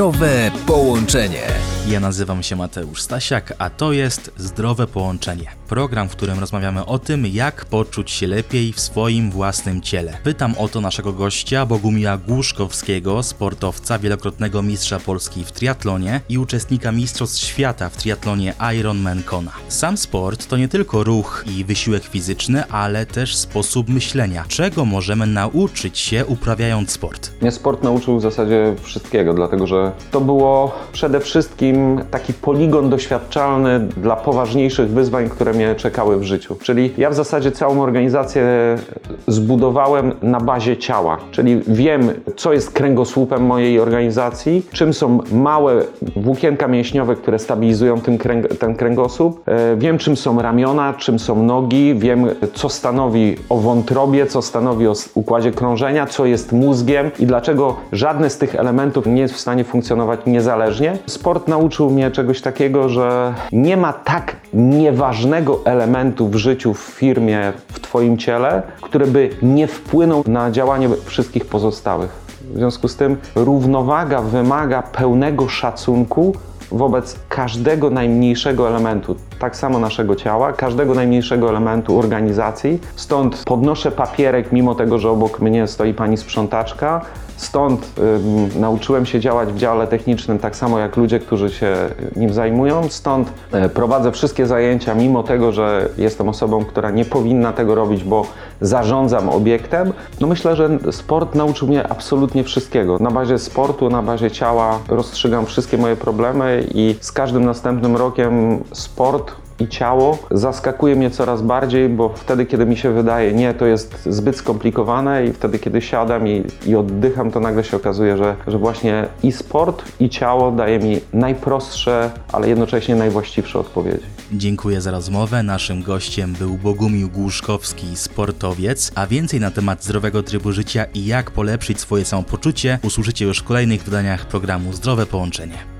Zdrowe połączenie. Ja nazywam się Mateusz Stasiak, a to jest Zdrowe Połączenie. Program, w którym rozmawiamy o tym, jak poczuć się lepiej w swoim własnym ciele. Pytam o to naszego gościa, Bogumiła Głuszkowskiego, sportowca, wielokrotnego mistrza Polski w triatlonie i uczestnika Mistrzostw Świata w triatlonie Ironman Kona. Sam sport to nie tylko ruch i wysiłek fizyczny, ale też sposób myślenia. Czego możemy nauczyć się uprawiając sport? Mnie sport nauczył w zasadzie wszystkiego, dlatego że to było przede wszystkim taki poligon doświadczalny dla poważniejszych wyzwań, które mnie czekały w życiu. Czyli ja w zasadzie całą organizację zbudowałem na bazie ciała, czyli wiem, co jest kręgosłupem mojej organizacji, czym są małe włókienka mięśniowe, które stabilizują ten, kręg ten kręgosłup, e, wiem, czym są ramiona, czym są nogi, wiem, co stanowi o wątrobie, co stanowi o układzie krążenia, co jest mózgiem i dlaczego żadne z tych elementów nie jest w stanie funkcjonować niezależnie. Sport nauczył mnie czegoś takiego, że nie ma tak nieważnego elementu w życiu, w firmie, w Twoim ciele, który by nie wpłynął na działanie wszystkich pozostałych. W związku z tym równowaga wymaga pełnego szacunku wobec każdego najmniejszego elementu, tak samo naszego ciała, każdego najmniejszego elementu organizacji. Stąd podnoszę papierek, mimo tego, że obok mnie stoi pani sprzątaczka. Stąd nauczyłem się działać w dziale technicznym tak samo jak ludzie, którzy się nim zajmują. Stąd y, prowadzę wszystkie zajęcia, mimo tego, że jestem osobą, która nie powinna tego robić, bo zarządzam obiektem. No myślę, że sport nauczył mnie absolutnie wszystkiego. Na bazie sportu, na bazie ciała rozstrzygam wszystkie moje problemy i z każdym następnym rokiem sport i ciało zaskakuje mnie coraz bardziej, bo wtedy, kiedy mi się wydaje, nie, to jest zbyt skomplikowane i wtedy, kiedy siadam i, i oddycham, to nagle się okazuje, że, że właśnie i sport, i ciało daje mi najprostsze, ale jednocześnie najwłaściwsze odpowiedzi. Dziękuję za rozmowę. Naszym gościem był Bogumił Głuszkowski, sportowiec, a więcej na temat zdrowego trybu życia i jak polepszyć swoje samopoczucie usłyszycie już w kolejnych wydaniach programu Zdrowe Połączenie.